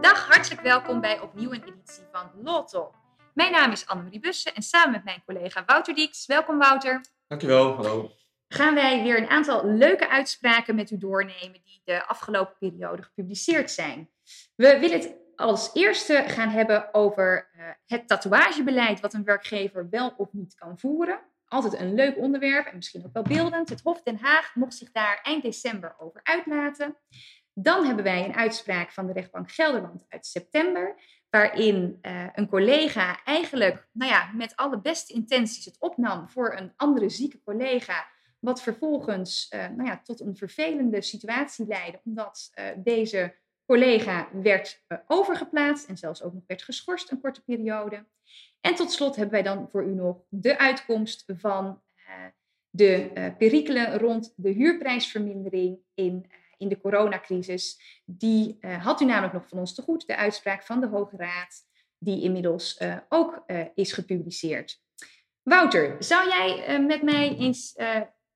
Dag, hartelijk welkom bij opnieuw een editie van Law Talk. Mijn naam is Annemarie Bussen en samen met mijn collega Wouter Dieks, welkom Wouter, Dankjewel, hallo. gaan wij weer een aantal leuke uitspraken met u doornemen die de afgelopen periode gepubliceerd zijn. We willen het als eerste gaan hebben over eh, het tatoeagebeleid wat een werkgever wel of niet kan voeren. Altijd een leuk onderwerp en misschien ook wel beeldend. Het Hof Den Haag mocht zich daar eind december over uitlaten. Dan hebben wij een uitspraak van de rechtbank Gelderland uit september, waarin eh, een collega eigenlijk nou ja, met alle beste intenties het opnam voor een andere zieke collega, wat vervolgens eh, nou ja, tot een vervelende situatie leidde, omdat eh, deze collega werd eh, overgeplaatst en zelfs ook nog werd geschorst een korte periode. En tot slot hebben wij dan voor u nog de uitkomst van eh, de eh, perikelen rond de huurprijsvermindering in, in de coronacrisis. Die had u namelijk nog van ons te goed, de uitspraak van de Hoge Raad, die inmiddels ook is gepubliceerd. Wouter, zou jij met mij eens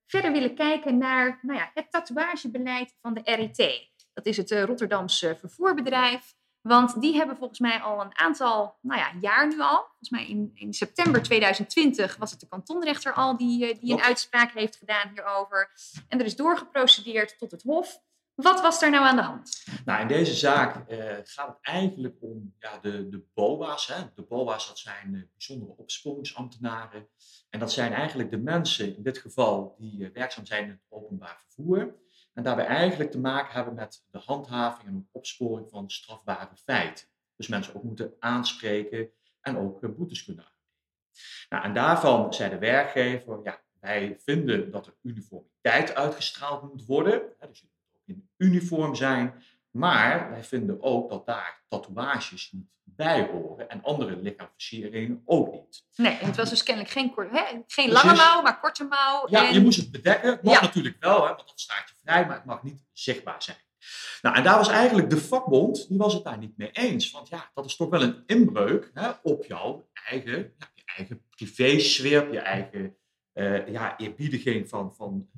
verder willen kijken naar nou ja, het tatoeagebeleid van de RIT? Dat is het eh, Rotterdamse vervoerbedrijf. Want die hebben volgens mij al een aantal nou ja, jaar nu al. Volgens mij in, in september 2020 was het de kantonrechter al die, eh, die een uitspraak heeft gedaan hierover. En er is doorgeprocedeerd tot het Hof. Wat was daar nou aan de hand? Nou, in deze zaak eh, gaat het eigenlijk om ja, de, de BOA's. Hè. De BOA's, dat zijn eh, bijzondere opsporingsambtenaren. En dat zijn eigenlijk de mensen, in dit geval, die eh, werkzaam zijn in het openbaar vervoer. En daarbij eigenlijk te maken hebben met de handhaving en opsporing van strafbare feiten. Dus mensen ook moeten aanspreken en ook eh, boetes kunnen. Nou, en daarvan zei de werkgever, ja, wij vinden dat er uniformiteit uitgestraald moet worden. Dus je moet ook in uniform zijn. Maar wij vinden ook dat daar tatoeages niet bij horen en andere lichaamsversieringen ook niet. Nee, en het was dus kennelijk geen, kort- hè, geen Precies. lange mouw, maar korte mouw. Ja, en... je moest het bedekken. Het mag Ja. natuurlijk wel, hè, want dat staat je vrij, maar het mag niet zichtbaar zijn. Nou, en daar was eigenlijk de vakbond, die was het daar niet mee eens. Want ja, dat is toch wel een inbreuk hè, op jouw eigen, ja, je eigen privésfeer, op je eigen eh, ja, eerbiediging van, van,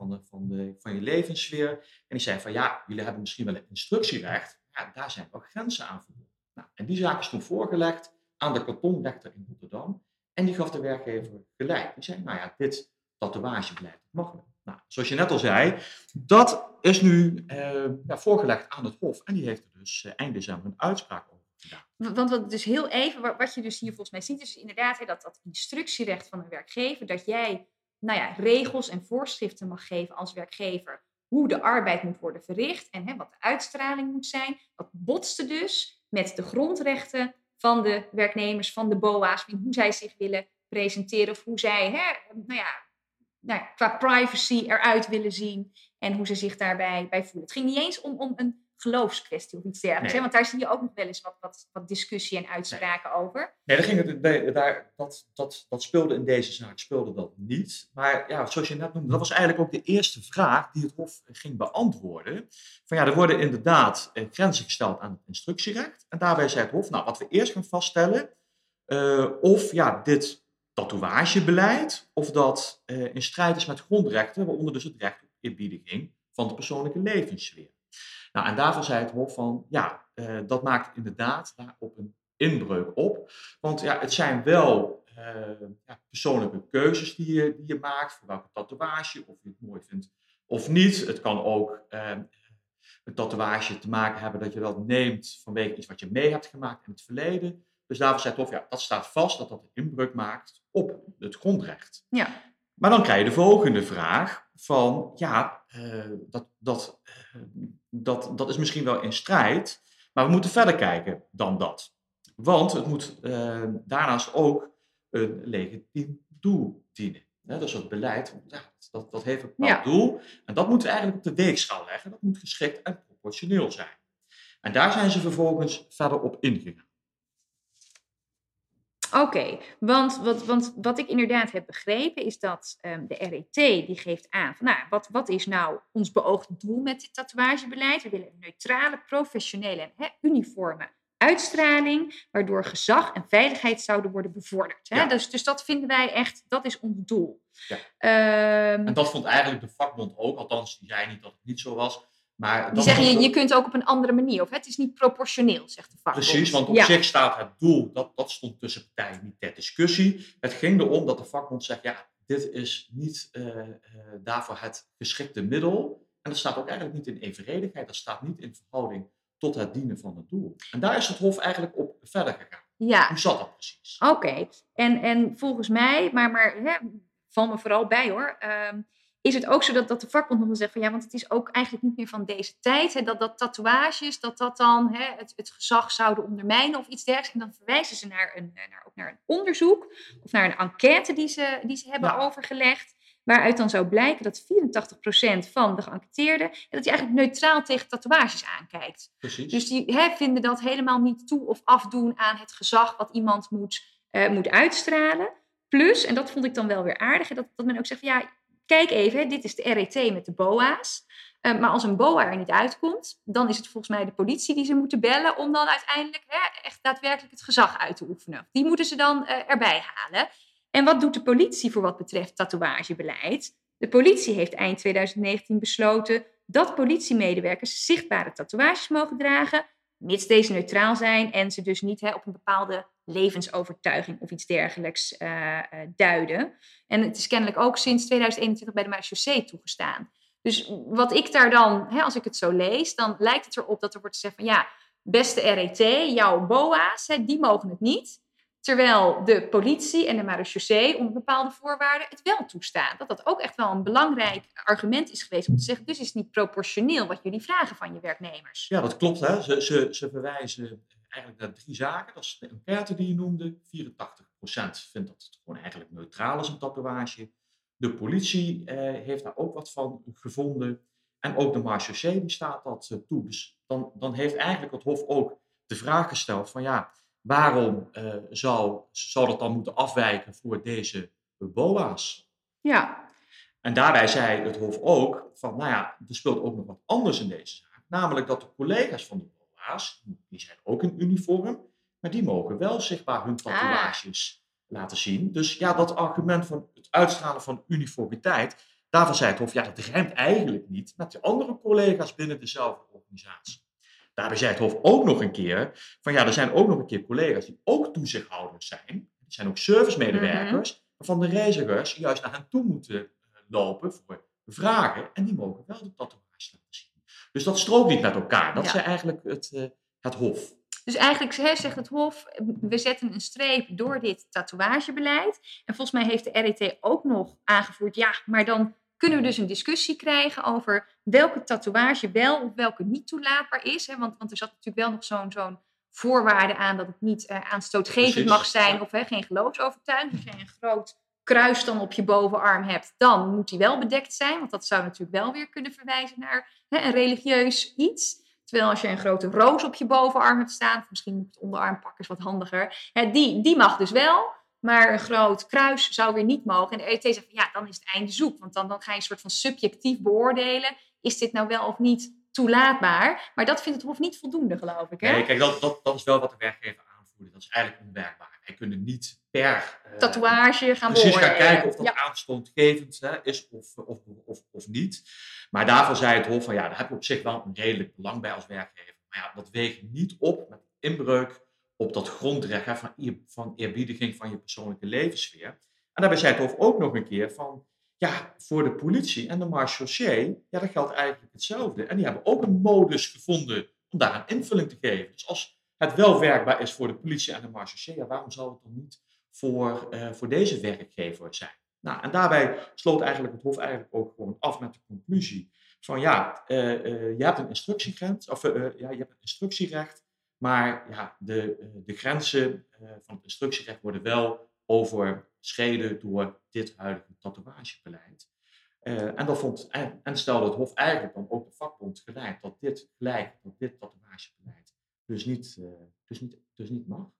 van, de, van, de, van je levenssfeer. En die zei van ja, jullie hebben misschien wel een instructierecht. Ja, daar zijn ook grenzen aan verbonden. Nou, en die zaak is toen voorgelegd aan de kantonrechter in Rotterdam. En die gaf de werkgever gelijk. Die zei, nou ja, dit tatoeagebeleid mag wel. Nou, zoals je net al zei, dat is nu eh, voorgelegd aan het Hof. En die heeft er dus eh, eind december een uitspraak over gedaan. Want wat, dus heel even, wa- wat je dus hier volgens mij ziet, is inderdaad hè, dat, dat instructierecht van een werkgever, dat jij nou ja, regels en voorschriften mag geven als werkgever hoe de arbeid moet worden verricht en hè, wat de uitstraling moet zijn. Dat botste dus met de grondrechten van de werknemers, van de BOA's, hoe zij zich willen presenteren of hoe zij hè, nou ja, nou qua privacy eruit willen zien en hoe ze zich daarbij bij voelen. Het ging niet eens om, om een geloofskwestie of iets dergelijks. Nee. Want daar zie je ook nog wel eens wat, wat, wat discussie en uitspraken over. Nee, daar ging het, nee, daar, dat, dat, dat speelde in deze zaak speelde dat niet. Maar ja, zoals je net noemde, dat was eigenlijk ook de eerste vraag die het Hof ging beantwoorden. Van ja, er worden inderdaad eh, grenzen gesteld aan het instructierecht. En daarbij zei het Hof, nou, wat we eerst gaan vaststellen, eh, of ja, dit tatoeagebeleid, of dat eh, in strijd is met grondrechten, waaronder dus het recht op eerbiediging van de persoonlijke levenssfeer. Nou, en daarvan zei het Hof van, ja, eh, dat maakt inderdaad daarop een inbreuk op. Want ja, het zijn wel eh, ja, persoonlijke keuzes die je, die je maakt, voor welke tatoeage, of je het mooi vindt of niet. Het kan ook eh, een tatoeage te maken hebben dat je dat neemt vanwege iets wat je mee hebt gemaakt in het verleden. Dus daarvoor zei het Hof, ja, dat staat vast dat dat een inbreuk maakt op het grondrecht. Ja. Maar dan krijg je de volgende vraag van, ja, eh, dat, dat, eh, dat, dat is misschien wel in strijd, maar we moeten verder kijken dan dat. Want het moet eh, daarnaast ook een legitiem doel dienen. Hè, dus het beleid, ja, dat, dat heeft een bepaald Ja. doel. En dat moeten we eigenlijk op de weegschaal leggen. Dat moet geschikt en proportioneel zijn. En daar zijn ze vervolgens verder op ingegaan. Oké, want wat, want wat ik inderdaad heb begrepen is dat ehm, de RET die geeft aan van nou, wat, wat is nou ons beoogde doel met dit tatoeagebeleid? We willen een neutrale, professionele en uniforme uitstraling, waardoor gezag en veiligheid zouden worden bevorderd. Hè? Ja. Dus, dus dat vinden wij echt, dat is ons doel. Ja. Ehm, En dat vond eigenlijk de vakbond ook, althans die zei niet dat het niet zo was. Maar die zeggen, je, je kunt ook op een andere manier, of het is niet proportioneel, zegt de vakbond. Precies, want op ja. zich staat het doel, dat, dat stond tussen partijen niet ter discussie. Het ging erom dat de vakbond zegt, ja, dit is niet eh, eh, daarvoor het geschikte middel. En dat staat ook eigenlijk niet in evenredigheid, dat staat niet in verhouding tot het dienen van het doel. En daar is het Hof eigenlijk op verder gegaan. Ja, Hoe zat dat precies? Oké, en, en volgens mij, maar, maar hè, val me vooral bij hoor, ehm, is het ook zo dat, dat de vakbond nog wel zegt van ja, want het is ook eigenlijk niet meer van deze tijd, hè, dat, dat tatoeages, dat dat dan hè, het, het gezag zouden ondermijnen of iets dergelijks. En dan verwijzen ze naar een, eh, naar, ook naar een onderzoek of naar een enquête die ze, die ze hebben Ja. overgelegd. Waaruit dan zou blijken dat 84% van de geënquêteerden, dat die eigenlijk neutraal tegen tatoeages aankijkt. Precies. Dus die hè, vinden dat helemaal niet toe of afdoen aan het gezag wat iemand moet, eh, moet uitstralen. Plus, en dat vond ik dan wel weer aardig, hè, dat, dat men ook zegt van ja, kijk even, dit is de RET met de BOA's. Eh, maar als een BOA er niet uitkomt, dan is het volgens mij de politie die ze moeten bellen om dan uiteindelijk hè, echt daadwerkelijk het gezag uit te oefenen. Die moeten ze dan eh, erbij halen. En wat doet de politie voor wat betreft tatoeagebeleid? De politie heeft eind 2019 besloten dat politiemedewerkers zichtbare tatoeages mogen dragen, mits deze neutraal zijn en ze dus niet hè, op een bepaalde levensovertuiging of iets dergelijks eh, eh, duiden. En het is kennelijk ook sinds 2021 bij de marechaussee toegestaan. Dus wat ik daar dan, hè, als ik het zo lees, dan lijkt het erop dat er wordt gezegd van ja, beste RET, jouw BOA's, die mogen het niet. Terwijl de politie en de marechaussee onder bepaalde voorwaarden het wel toestaan. Dat dat ook echt wel een belangrijk argument is geweest om te zeggen, dus is het niet proportioneel wat jullie vragen van je werknemers. Ja, dat klopt. Hè. Ze, ze, ze verwijzen eigenlijk naar drie zaken. Dat is de enquête die je noemde. 84% vindt dat het gewoon eigenlijk neutraal is, een tatoeage. De politie eh, heeft daar ook wat van gevonden. En ook de marechaussee die staat dat eh, toe. Dus dan, dan heeft eigenlijk het Hof ook de vraag gesteld van ja, waarom eh, zou, zou dat dan moeten afwijken voor deze BOA's? Ja, En daarbij zei het Hof ook van, nou ja, er speelt ook nog wat anders in deze zaak. Namelijk dat de collega's van de BOA's, die zijn ook in uniform, maar die mogen wel zichtbaar hun tatoeages laten zien. Dus ja, dat argument van het uitstralen van uniformiteit, daarvan zei het Hof, ja, dat rijmt eigenlijk niet met de andere collega's binnen dezelfde organisatie. Daarbij zei het Hof ook nog een keer, van ja, er zijn ook nog een keer collega's die ook toezichthouders zijn. Die zijn ook servicemedewerkers, waarvan de reizigers juist naar hen toe moeten eh, lopen voor vragen. En die mogen wel de tatoeage laten zien. Dus dat strookt niet met elkaar. Dat Ja. zei eigenlijk het, eh, het Hof. Dus eigenlijk zegt het Hof, we zetten een streep door dit tatoeagebeleid. En volgens mij heeft de RET ook nog aangevoerd, ja, maar dan kunnen we dus een discussie krijgen over welke tatoeage wel of welke niet toelaatbaar is. Hè? Want, want er zat natuurlijk wel nog zo'n zo'n voorwaarde aan dat het niet eh, aanstootgevend Precies, mag zijn of hè, geen geloofsovertuiging. Als je een groot kruis dan op je bovenarm hebt, dan moet die wel bedekt zijn. Want dat zou natuurlijk wel weer kunnen verwijzen naar hè, een religieus iets. Terwijl als je een grote roos op je bovenarm hebt staan, of misschien moet het onderarm is wat handiger, hè, die, die mag dus wel. Maar een groot kruis zou weer niet mogen. En de RET zegt van ja, dan is het einde zoek. Want dan, dan ga je een soort van subjectief beoordelen. Is dit nou wel of niet toelaatbaar? Maar dat vindt het Hof niet voldoende, geloof ik. Hè? Nee, kijk, dat, dat, dat is wel wat de werkgever aanvoerde. Dat is eigenlijk onwerkbaar. Wij kunnen niet per eh, Tatoeage gaan precies gaan kijken of dat Ja. aanstootgevend hè, is of, of, of, of niet. Maar daarvoor zei het Hof van ja, daar heb je op zich wel een redelijk belang bij als werkgever. Maar ja, dat weegt niet op met inbreuk op dat grondrecht hè, van, van eerbiediging van je persoonlijke levenssfeer. En daarbij zei het Hof ook nog een keer van ja, voor de politie en de marechaussee, ja, dat geldt eigenlijk hetzelfde. En die hebben ook een modus gevonden om daar een invulling te geven. Dus als het wel werkbaar is voor de politie en de marechaussee, ja, waarom zou het dan niet voor, eh, voor deze werkgever zijn? Nou, en daarbij sloot eigenlijk het Hof eigenlijk ook gewoon af met de conclusie van ja, eh, eh, je hebt een instructiegrens, of ja, je hebt een instructierecht, maar ja, de, eh, de grenzen eh, van het instructierecht worden wel overschreden door dit huidige tatoeagebeleid. Eh, en, dat vond, en, stelde het Hof eigenlijk dan ook de vakbond gelijk dat dit gelijk, dat dit tatoeagebeleid dus niet, dus niet, dus niet mag.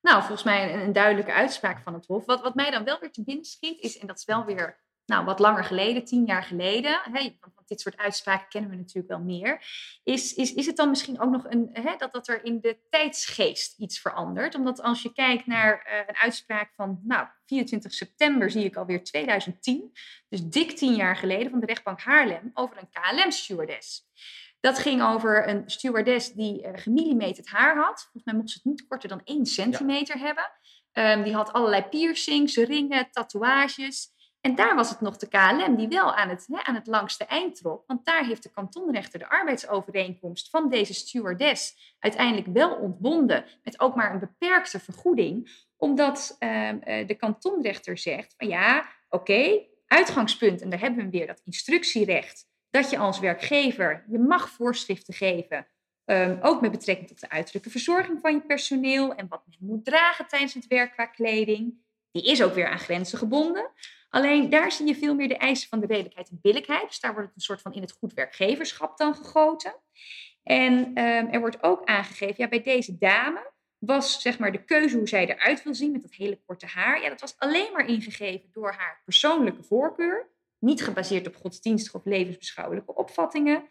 Nou, volgens mij een, een duidelijke uitspraak van het Hof. Wat, wat mij dan wel weer te binnen schiet, is, en dat is wel weer nou, wat langer geleden, tien jaar geleden. Hè, want dit soort uitspraken kennen we natuurlijk wel meer, is, is, is het dan misschien ook nog een, hè, dat, dat er in de tijdsgeest iets verandert? Omdat als je kijkt naar eh, een uitspraak van, nou, 24 september zie ik alweer 2010, dus dik tien jaar geleden van de rechtbank Haarlem, over een KLM-stewardess. Dat ging over een stewardess die uh, gemillimeterd haar had. Volgens mij mocht ze het niet korter dan 1 centimeter hebben. Um, die had allerlei piercings, ringen, tatoeages. En daar was het nog de KLM die wel aan het, hè, aan het langste eind trok. Want daar heeft de kantonrechter de arbeidsovereenkomst van deze stewardess uiteindelijk wel ontbonden. Met ook maar een beperkte vergoeding. Omdat um, de kantonrechter zegt van ja, oké, uitgangspunt. En daar hebben we weer dat instructierecht dat je als werkgever, je mag voorschriften geven, um, ook met betrekking tot de uiterlijke verzorging van je personeel en wat men moet dragen tijdens het werk qua kleding. Die is ook weer aan grenzen gebonden. Alleen daar zie je veel meer de eisen van de redelijkheid en billijkheid. Dus daar wordt het een soort van in het goed werkgeverschap dan gegoten. En um, er wordt ook aangegeven, ja, bij deze dame was zeg maar de keuze hoe zij eruit wil zien met dat hele korte haar. Ja, dat was alleen maar ingegeven door haar persoonlijke voorkeur niet gebaseerd op godsdienstige of levensbeschouwelijke opvattingen.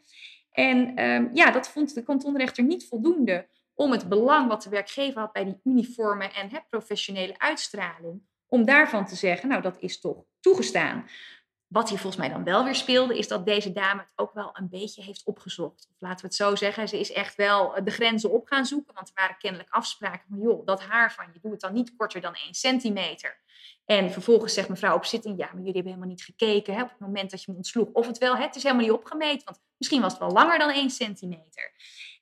En um, ja, dat vond de kantonrechter niet voldoende om het belang wat de werkgever had bij die uniforme en professionele uitstraling, om daarvan te zeggen, nou dat is toch toegestaan. Wat hier volgens mij dan wel weer speelde, is dat deze dame het ook wel een beetje heeft opgezocht. Of laten we het zo zeggen, ze is echt wel de grenzen op gaan zoeken. Want er waren kennelijk afspraken van, joh, dat haar van je, doe het dan niet korter dan 1 centimeter. En vervolgens zegt mevrouw op zitting, ja, maar jullie hebben helemaal niet gekeken hè, op het moment dat je me ontsloeg. Of het wel, het is helemaal niet opgemeten, want misschien was het wel langer dan 1 centimeter.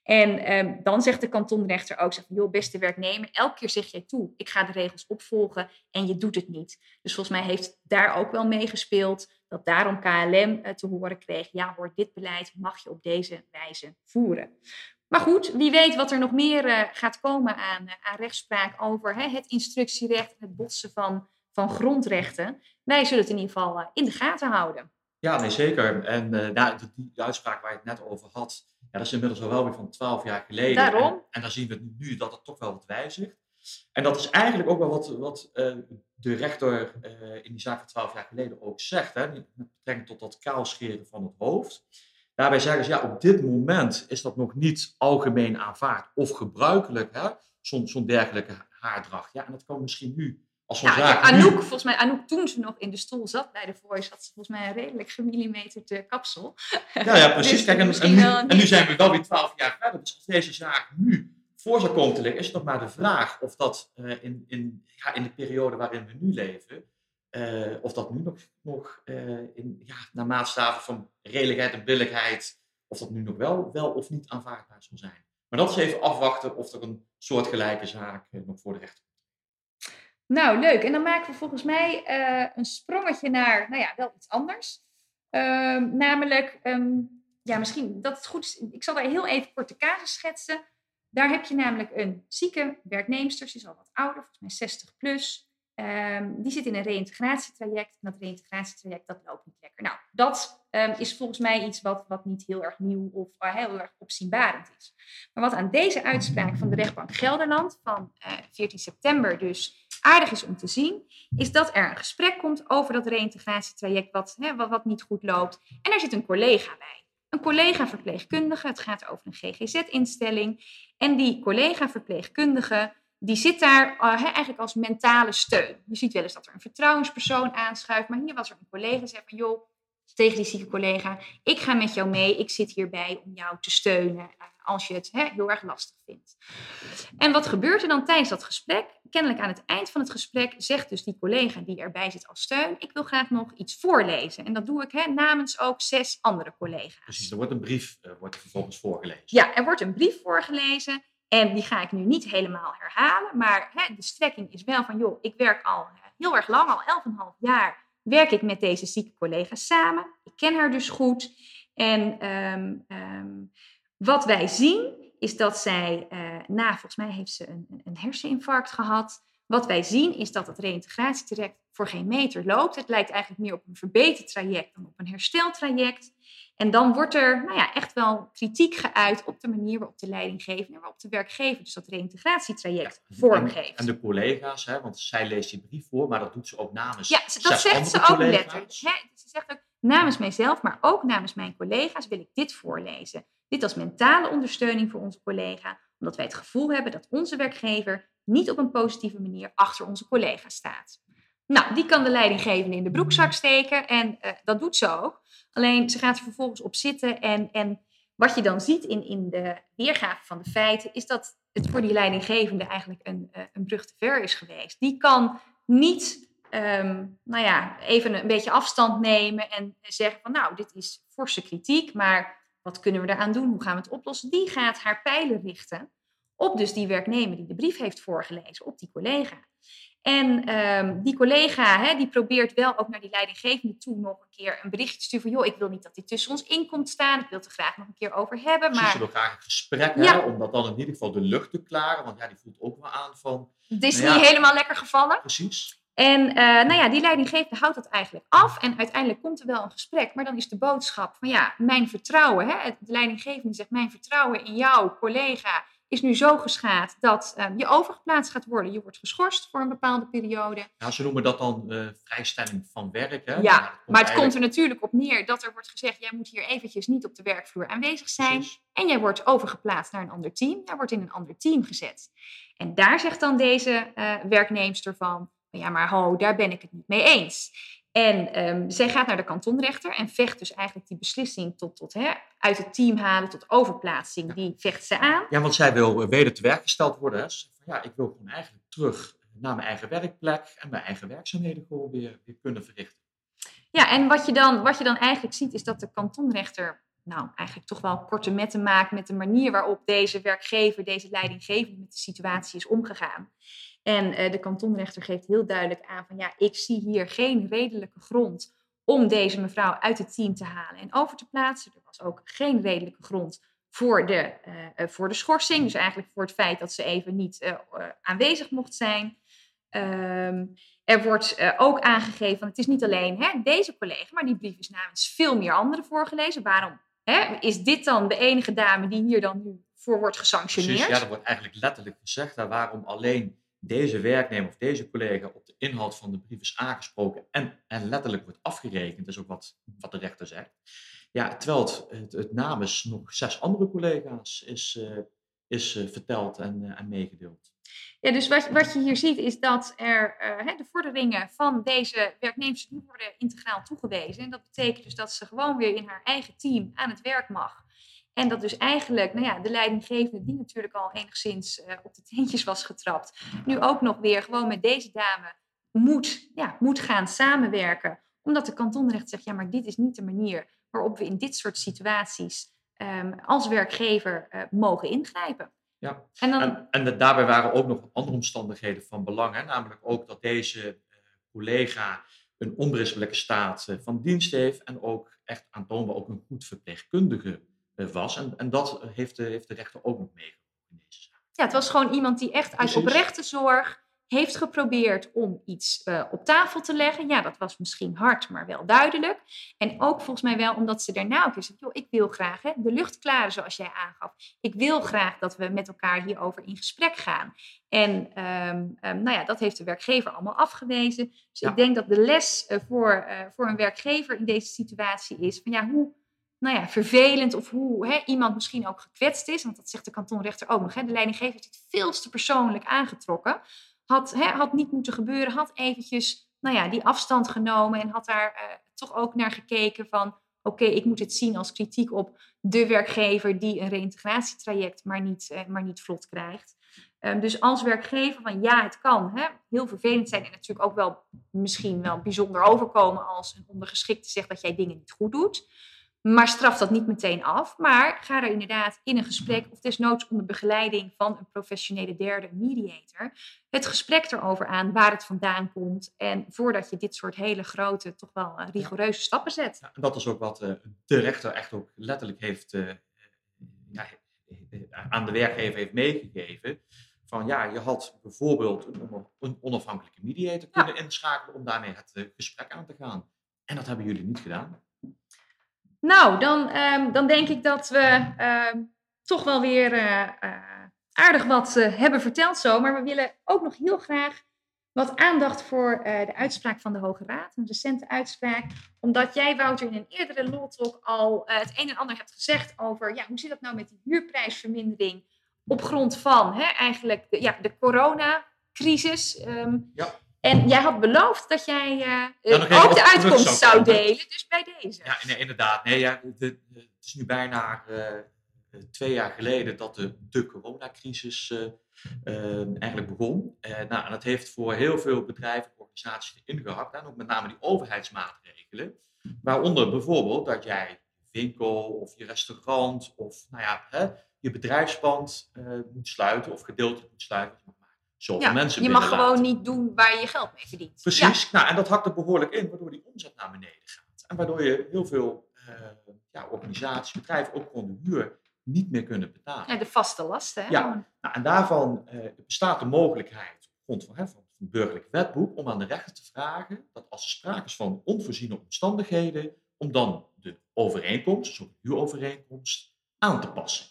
En um, dan zegt de kantonrechter ook, zegt, joh, beste werknemer, elke keer zeg jij toe, ik ga de regels opvolgen en je doet het niet. Dus volgens mij heeft daar ook wel meegespeeld dat daarom KLM uh, te horen kreeg, ja hoor, dit beleid mag je op deze wijze voeren. Maar goed, wie weet wat er nog meer uh, gaat komen aan, uh, aan rechtspraak over hè, het instructierecht en het botsen van, van grondrechten. Wij zullen het in ieder geval in de gaten houden. Ja, nee, zeker. En nou, die uitspraak waar je het net over had, ja, dat is inmiddels al wel weer van twaalf jaar geleden. Daarom. En, en dan zien we nu dat het toch wel wat wijzigt. En dat is eigenlijk ook wel wat, wat uh, de rechter uh, in die zaak van twaalf jaar geleden ook zegt, hè, met betrekking tot dat kaalscheren van het hoofd. Daarbij zeggen ze, ja, op dit moment is dat nog niet algemeen aanvaard of gebruikelijk, zo'n zo dergelijke haardracht. Ja, en dat kan misschien nu als zo'n nou, zaak... Anouk, nu... volgens mij, Anouk, toen ze nog in de stoel zat bij de Voice, had ze volgens mij een redelijk gemillimeterde kapsel. Ja, ja precies. Dus Kijk, en, nu, en nu zijn we wel weer twaalf jaar verder. Dus als deze zaak nu voor zou komen te liggen, is het nog maar de vraag of dat uh, in, in, ja, in de periode waarin we nu leven, uh, of dat nu nog, nog uh, in, ja, naar maatstaven van redelijkheid en billijkheid, of dat nu nog wel, wel of niet aanvaardbaar zal zijn. Maar dat is even afwachten of er een soortgelijke zaak nog voor de rechter komt. Nou, leuk. En dan maken we volgens mij een sprongetje naar, nou ja, wel iets anders. Ehm, namelijk, um, ja, misschien dat het goed is. Ik zal daar heel even kort de casus schetsen. Daar heb je namelijk een zieke werknemster, ze is al wat ouder, volgens mij 60 plus. Um, die zit in een reïntegratietraject. En dat reïntegratietraject dat loopt niet lekker. Nou, dat is volgens mij iets wat, wat niet heel erg nieuw of uh, heel erg opzienbarend is. Maar wat aan deze uitspraak van de rechtbank Gelderland van uh, 14 september dus aardig is om te zien, is dat er een gesprek komt over dat reïntegratietraject wat, hè, wat, niet goed loopt. En daar zit een collega bij een collega-verpleegkundige. Het gaat over een GGZ-instelling. En die collega-verpleegkundige, die zit daar uh, eigenlijk als mentale steun. Je ziet wel eens dat er een vertrouwenspersoon aanschuift. Maar hier was er een collega die zei van, joh, tegen die zieke collega, ik ga met jou mee. Ik zit hierbij om jou te steunen uh, als je het hè, heel erg lastig vindt. En wat gebeurt er dan tijdens dat gesprek? Kennelijk aan het eind van het gesprek zegt dus die collega die erbij zit als steun, ik wil graag nog iets voorlezen. En dat doe ik hè, namens ook zes andere collega's. Precies, er wordt een brief uh, wordt er vervolgens voorgelezen. Ja, er wordt een brief voorgelezen. En die ga ik nu niet helemaal herhalen. Maar hè, de strekking is wel van, joh, ik werk al heel erg lang, al 11,5 jaar, werk ik met deze zieke collega samen. Ik ken haar dus goed. En um, um, wat wij zien is dat zij, uh, na volgens mij heeft ze een, een herseninfarct gehad. Wat wij zien is dat het reïntegratietraject voor geen meter loopt. Het lijkt eigenlijk meer op een verbetertraject dan op een hersteltraject. En dan wordt er nou ja, echt wel kritiek geuit op de manier waarop de leidinggevende en waarop de werkgever dus dat reïntegratietraject vormgeeft. En, de collega's, hè, want zij leest die brief voor, maar dat doet ze ook namens. Ja, dat zegt ze ook letterlijk. Ze zegt ook namens mijzelf, maar ook namens mijn collega's wil ik dit voorlezen. Dit als mentale ondersteuning voor onze collega, omdat wij het gevoel hebben dat onze werkgever niet op een positieve manier achter onze collega staat. Nou, die kan de leidinggevende in de broekzak steken en uh, dat doet ze ook. Alleen ze gaat er vervolgens op zitten en, en wat je dan ziet in, in de weergave van de feiten, is dat het voor die leidinggevende eigenlijk een, uh, een brug te ver is geweest. Die kan niet, um, nou ja, even een beetje afstand nemen en zeggen van nou, dit is forse kritiek, maar wat kunnen we eraan doen? Hoe gaan we het oplossen? Die gaat haar pijlen richten op dus die werknemer die de brief heeft voorgelezen, op die collega. En um, die collega hè, die probeert wel ook naar die leidinggevende toe nog een keer een berichtje te sturen van joh, ik wil niet dat dit tussen ons in komt staan, ik wil het er graag nog een keer over hebben. Maar... Ze wil graag een gesprek ja. om dat dan in ieder geval de lucht te klaren, want ja, die voelt ook wel aan van... Het is nou niet helemaal lekker gevallen. Precies. En uh, nou ja, die leidinggevende houdt dat eigenlijk af. En uiteindelijk komt er wel een gesprek. Maar dan is de boodschap van ja, mijn vertrouwen. Hè, de leidinggevende zegt mijn vertrouwen in jou, collega, is nu zo geschaad dat um, je overgeplaatst gaat worden. Je wordt geschorst voor een bepaalde periode. Ja, ze noemen dat dan uh, vrijstelling van werk. Hè? Ja, maar het komt er natuurlijk op neer dat er wordt gezegd... jij moet hier eventjes niet op de werkvloer aanwezig zijn. Precies. En jij wordt overgeplaatst naar een ander team. Jij wordt in een ander team gezet. En daar zegt dan deze uh, werknemster van... ja, maar ho, daar ben ik het niet mee eens. En um, zij gaat naar de kantonrechter en vecht dus eigenlijk die beslissing tot, tot hè, uit het team halen tot overplaatsing. Die vecht ze aan. Ja, want zij wil eh, weder te werk gesteld worden. Hè. Van, ja, ik wil gewoon eigenlijk terug naar mijn eigen werkplek en mijn eigen werkzaamheden gewoon weer, weer kunnen verrichten. Ja, en wat je, dan, wat je dan eigenlijk ziet is dat de kantonrechter nou, eigenlijk toch wel korte metten maakt met de manier waarop deze werkgever, deze leidinggevende met de situatie is omgegaan. En uh, de kantonrechter geeft heel duidelijk aan van ja, ik zie hier geen redelijke grond om deze mevrouw uit het team te halen en over te plaatsen. Er was ook geen redelijke grond voor de, uh, voor de schorsing. Dus eigenlijk voor het feit dat ze even niet uh, aanwezig mocht zijn. Um, er wordt ook aangegeven, van het is niet alleen hè, deze collega, maar die brief is namens veel meer anderen voorgelezen. Waarom hè, is dit dan de enige dame die hier dan nu voor wordt gesanctioneerd? Precies, ja, dat wordt eigenlijk letterlijk gezegd. Daar waarom alleen deze werknemer of deze collega op de inhoud van de brief is aangesproken en, en letterlijk wordt afgerekend, is ook wat, wat de rechter zegt. Ja, terwijl het, het, namens nog zes andere collega's is, uh, is uh, verteld en, uh, en meegedeeld. Ja, dus wat, wat je hier ziet is dat er de vorderingen van deze werknemers nu worden integraal toegewezen. En dat betekent dus dat ze gewoon weer in haar eigen team aan het werk mag. En dat dus eigenlijk nou ja, de leidinggevende, die natuurlijk al enigszins uh, op de teentjes was getrapt, nu ook nog weer gewoon met deze dame moet, ja, moet gaan samenwerken. Omdat de kantonrecht zegt, ja, maar dit is niet de manier waarop we in dit soort situaties um, als werkgever uh, mogen ingrijpen. Ja, en, dan, en, en, daarbij waren ook nog andere omstandigheden van belang. Hè? Namelijk ook dat deze uh, collega een onberispelijke staat van dienst heeft en ook echt aantoonbaar ook een goed verpleegkundige eh, was. En, en dat heeft de, heeft de rechter ook nog meegenomen in deze zaak. Ja, het was gewoon iemand die echt uit oprechte zorg heeft geprobeerd om iets uh, op tafel te leggen. Ja, dat was misschien hard, maar wel duidelijk. En ook volgens mij wel omdat ze daarna ook zei, joh, ik wil graag hè, de lucht klaren zoals jij aangaf. Ik wil graag dat we met elkaar hierover in gesprek gaan. En um, um, nou ja, dat heeft de werkgever allemaal afgewezen. Dus ja. ik denk dat de les uh, voor, uh, voor een werkgever in deze situatie is van ja, hoe nou ja, vervelend of hoe hè, iemand misschien ook gekwetst is. Want dat zegt de kantonrechter ook nog. Hè. De leidinggever heeft het veel te persoonlijk aangetrokken. Had, hè, had niet moeten gebeuren. Had eventjes nou ja, die afstand genomen en had daar uh, toch ook naar gekeken van... Oké, ik moet het zien als kritiek op de werkgever die een reïntegratietraject maar niet, uh, maar niet vlot krijgt. Um, dus als werkgever van ja, het kan hè, heel vervelend zijn en natuurlijk ook wel misschien wel bijzonder overkomen als een ondergeschikte zegt dat jij dingen niet goed doet. Maar straf dat niet meteen af. Maar ga er inderdaad in een gesprek, of desnoods onder begeleiding van een professionele derde mediator, het gesprek erover aan waar het vandaan komt. En voordat je dit soort hele grote, toch wel uh, rigoureuze ja. stappen zet. Ja, en dat is ook wat uh, de rechter echt ook letterlijk heeft uh, ja, aan de werkgever heeft meegegeven. Van ja, je had bijvoorbeeld een onafhankelijke mediator kunnen inschakelen om daarmee het gesprek aan te gaan. En dat hebben jullie niet gedaan. Nou, dan, ehm, dan denk ik dat we ehm, toch wel weer eh, eh, aardig wat eh, hebben verteld zo. Maar we willen ook nog heel graag wat aandacht voor de uitspraak van de Hoge Raad. Een recente uitspraak. Omdat jij, Wouter, in een eerdere Loltalk al het een en ander hebt gezegd over... Ja, hoe zit dat nou met die huurprijsvermindering op grond van hè, eigenlijk de, ja, de coronacrisis... Ehm, Ja. En jij had beloofd dat jij eh, ook de uitkomst zou delen. Dus bij deze. Ja, nee, inderdaad. Nee, ja, de, de- het is nu bijna eh, eh, twee jaar geleden dat de, de coronacrisis eigenlijk begon. Nou, en dat heeft voor heel veel bedrijven en organisaties ingehakt. En ook met name die overheidsmaatregelen. Waaronder bijvoorbeeld dat jij je winkel of je restaurant of nou ja, hè, je bedrijfspand moet sluiten of gedeeltelijk moet sluiten. Zoveel Ja, mensen je mag gewoon niet doen waar je je geld mee verdient. Precies, nou, en dat hakt er behoorlijk in, waardoor die omzet naar beneden gaat. En waardoor je heel veel eh, ja, organisaties, bedrijven ook gewoon de huur niet meer kunnen betalen. Ja. De vaste lasten. Hè? Ja. Nou, en daarvan eh, bestaat de mogelijkheid, op grond van, hè, van het burgerlijk wetboek, om aan de rechter te vragen dat als er sprake is van onvoorziene omstandigheden, om dan de overeenkomst, dus ook de huurovereenkomst, aan te passen.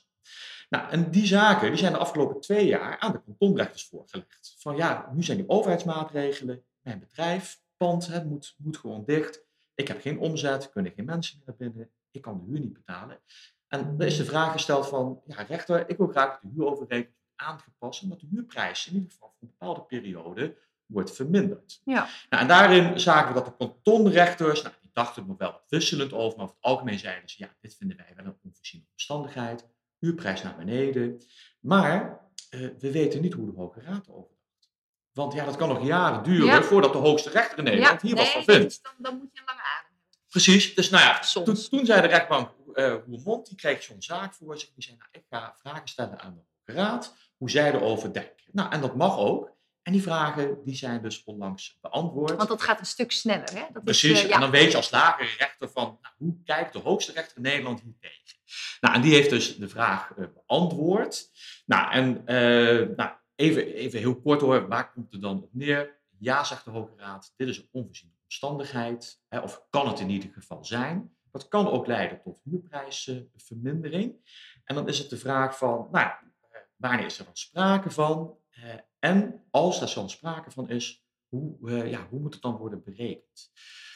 Nou, en die zaken die zijn de afgelopen twee jaar aan de kantonrechters voorgelegd. Van ja, nu zijn die overheidsmaatregelen, mijn bedrijf, pand, hè, moet, moet gewoon dicht. Ik heb geen omzet, kunnen geen mensen meer naar binnen, ik kan de huur niet betalen. En er is de vraag gesteld van, ja rechter, ik wil graag dat de huurovereenkomst wordt aangepast en dat de huurprijs in ieder geval voor een bepaalde periode wordt verminderd. Ja. Nou, en daarin zagen we dat de kantonrechters, nou, die dachten er nog wel wisselend over, maar over het algemeen zeiden ze, ja, dit vinden wij wel een onvoorziene omstandigheid, huurprijs naar beneden. Maar eh, we weten niet hoe de Hoge Raad dacht. Want ja, dat kan nog jaren duren Ja. voordat de hoogste rechter in Nederland hier wat van nee, vindt. Dan, dan moet je een lange adem hebben. Precies, dus nou ja, toen, toen zei de rechtbank eh Roermond, die kreeg zo'n zaak voor zich. Die zei, nou, ik ga vragen stellen aan de Hoge Raad, hoe zij erover denken. Nou, en dat mag ook. En die vragen, die zijn dus onlangs beantwoord. Want dat gaat een stuk sneller. Hè? Dat Precies, Is, eh, ja. en dan weet je als lagere rechter van, nou, hoe kijkt de hoogste rechter in Nederland hier tegen? Nou, en die heeft dus de vraag eh, beantwoord. Nou, en eh, nou, even, even heel kort hoor, waar komt het dan op neer? Ja, zegt de Hoge Raad, dit is een onvoorziene omstandigheid, hè, of kan het in ieder geval zijn. Dat kan ook leiden tot huurprijsvermindering. En dan is het de vraag van, nou, wanneer is er dan sprake van? Eh, en als er zo'n sprake van is, hoe, eh, ja, hoe moet het dan worden berekend?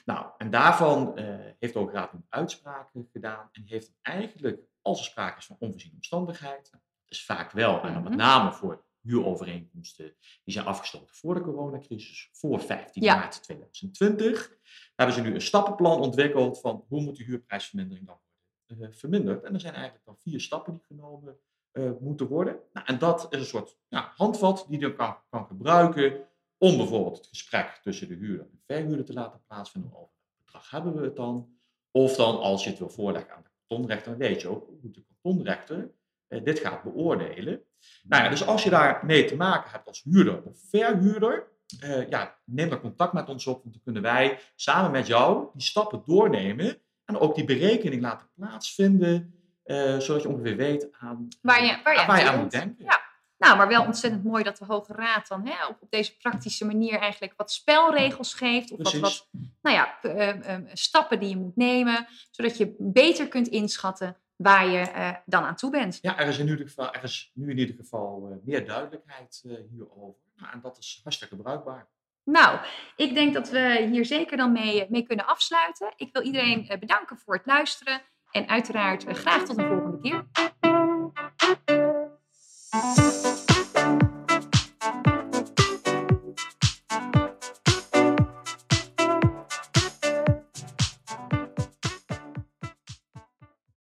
Nou, en daarvan eh, heeft de Raad een uitspraak gedaan. En heeft eigenlijk, als er sprake is van onvoorziene omstandigheid, nou, dat is vaak wel, en dan met Mhm. name voor huurovereenkomsten die zijn afgesloten voor de coronacrisis, voor 15 Ja. maart 2020, hebben ze nu een stappenplan ontwikkeld van hoe moet de huurprijsvermindering dan worden verminderd. En er zijn eigenlijk dan vier stappen die genomen eh, moeten worden. Nou, en dat is een soort ja, handvat die je kan, kan gebruiken om bijvoorbeeld het gesprek tussen de huurder en verhuurder te laten plaatsvinden. Over welk bedrag hebben we het dan? Of dan als je het wil voorleggen aan de kantonrechter, dan weet je ook hoe de kantonrechter eh, dit gaat beoordelen. Nou ja, dus als je daarmee te maken hebt als huurder of verhuurder, eh, ja, neem dan contact met ons op, want dan kunnen wij samen met jou die stappen doornemen en ook die berekening laten plaatsvinden, eh, zodat je ongeveer weet aan, Waar je, waar je, waar je aan moet denken. Ja. Nou, maar wel ontzettend mooi dat de Hoge Raad dan hè, op, op deze praktische manier eigenlijk wat spelregels geeft. Of wat, Precies. wat nou ja, eh, eh, stappen die je moet nemen, zodat je beter kunt inschatten waar je eh, dan aan toe bent. Ja, er is, in ieder geval, er is nu in ieder geval eh, meer duidelijkheid eh, hierover. Nou, en dat is hartstikke bruikbaar. Nou, ik denk dat we hier zeker dan mee, mee kunnen afsluiten. Ik wil iedereen eh, bedanken voor het luisteren en uiteraard eh, graag tot de volgende keer.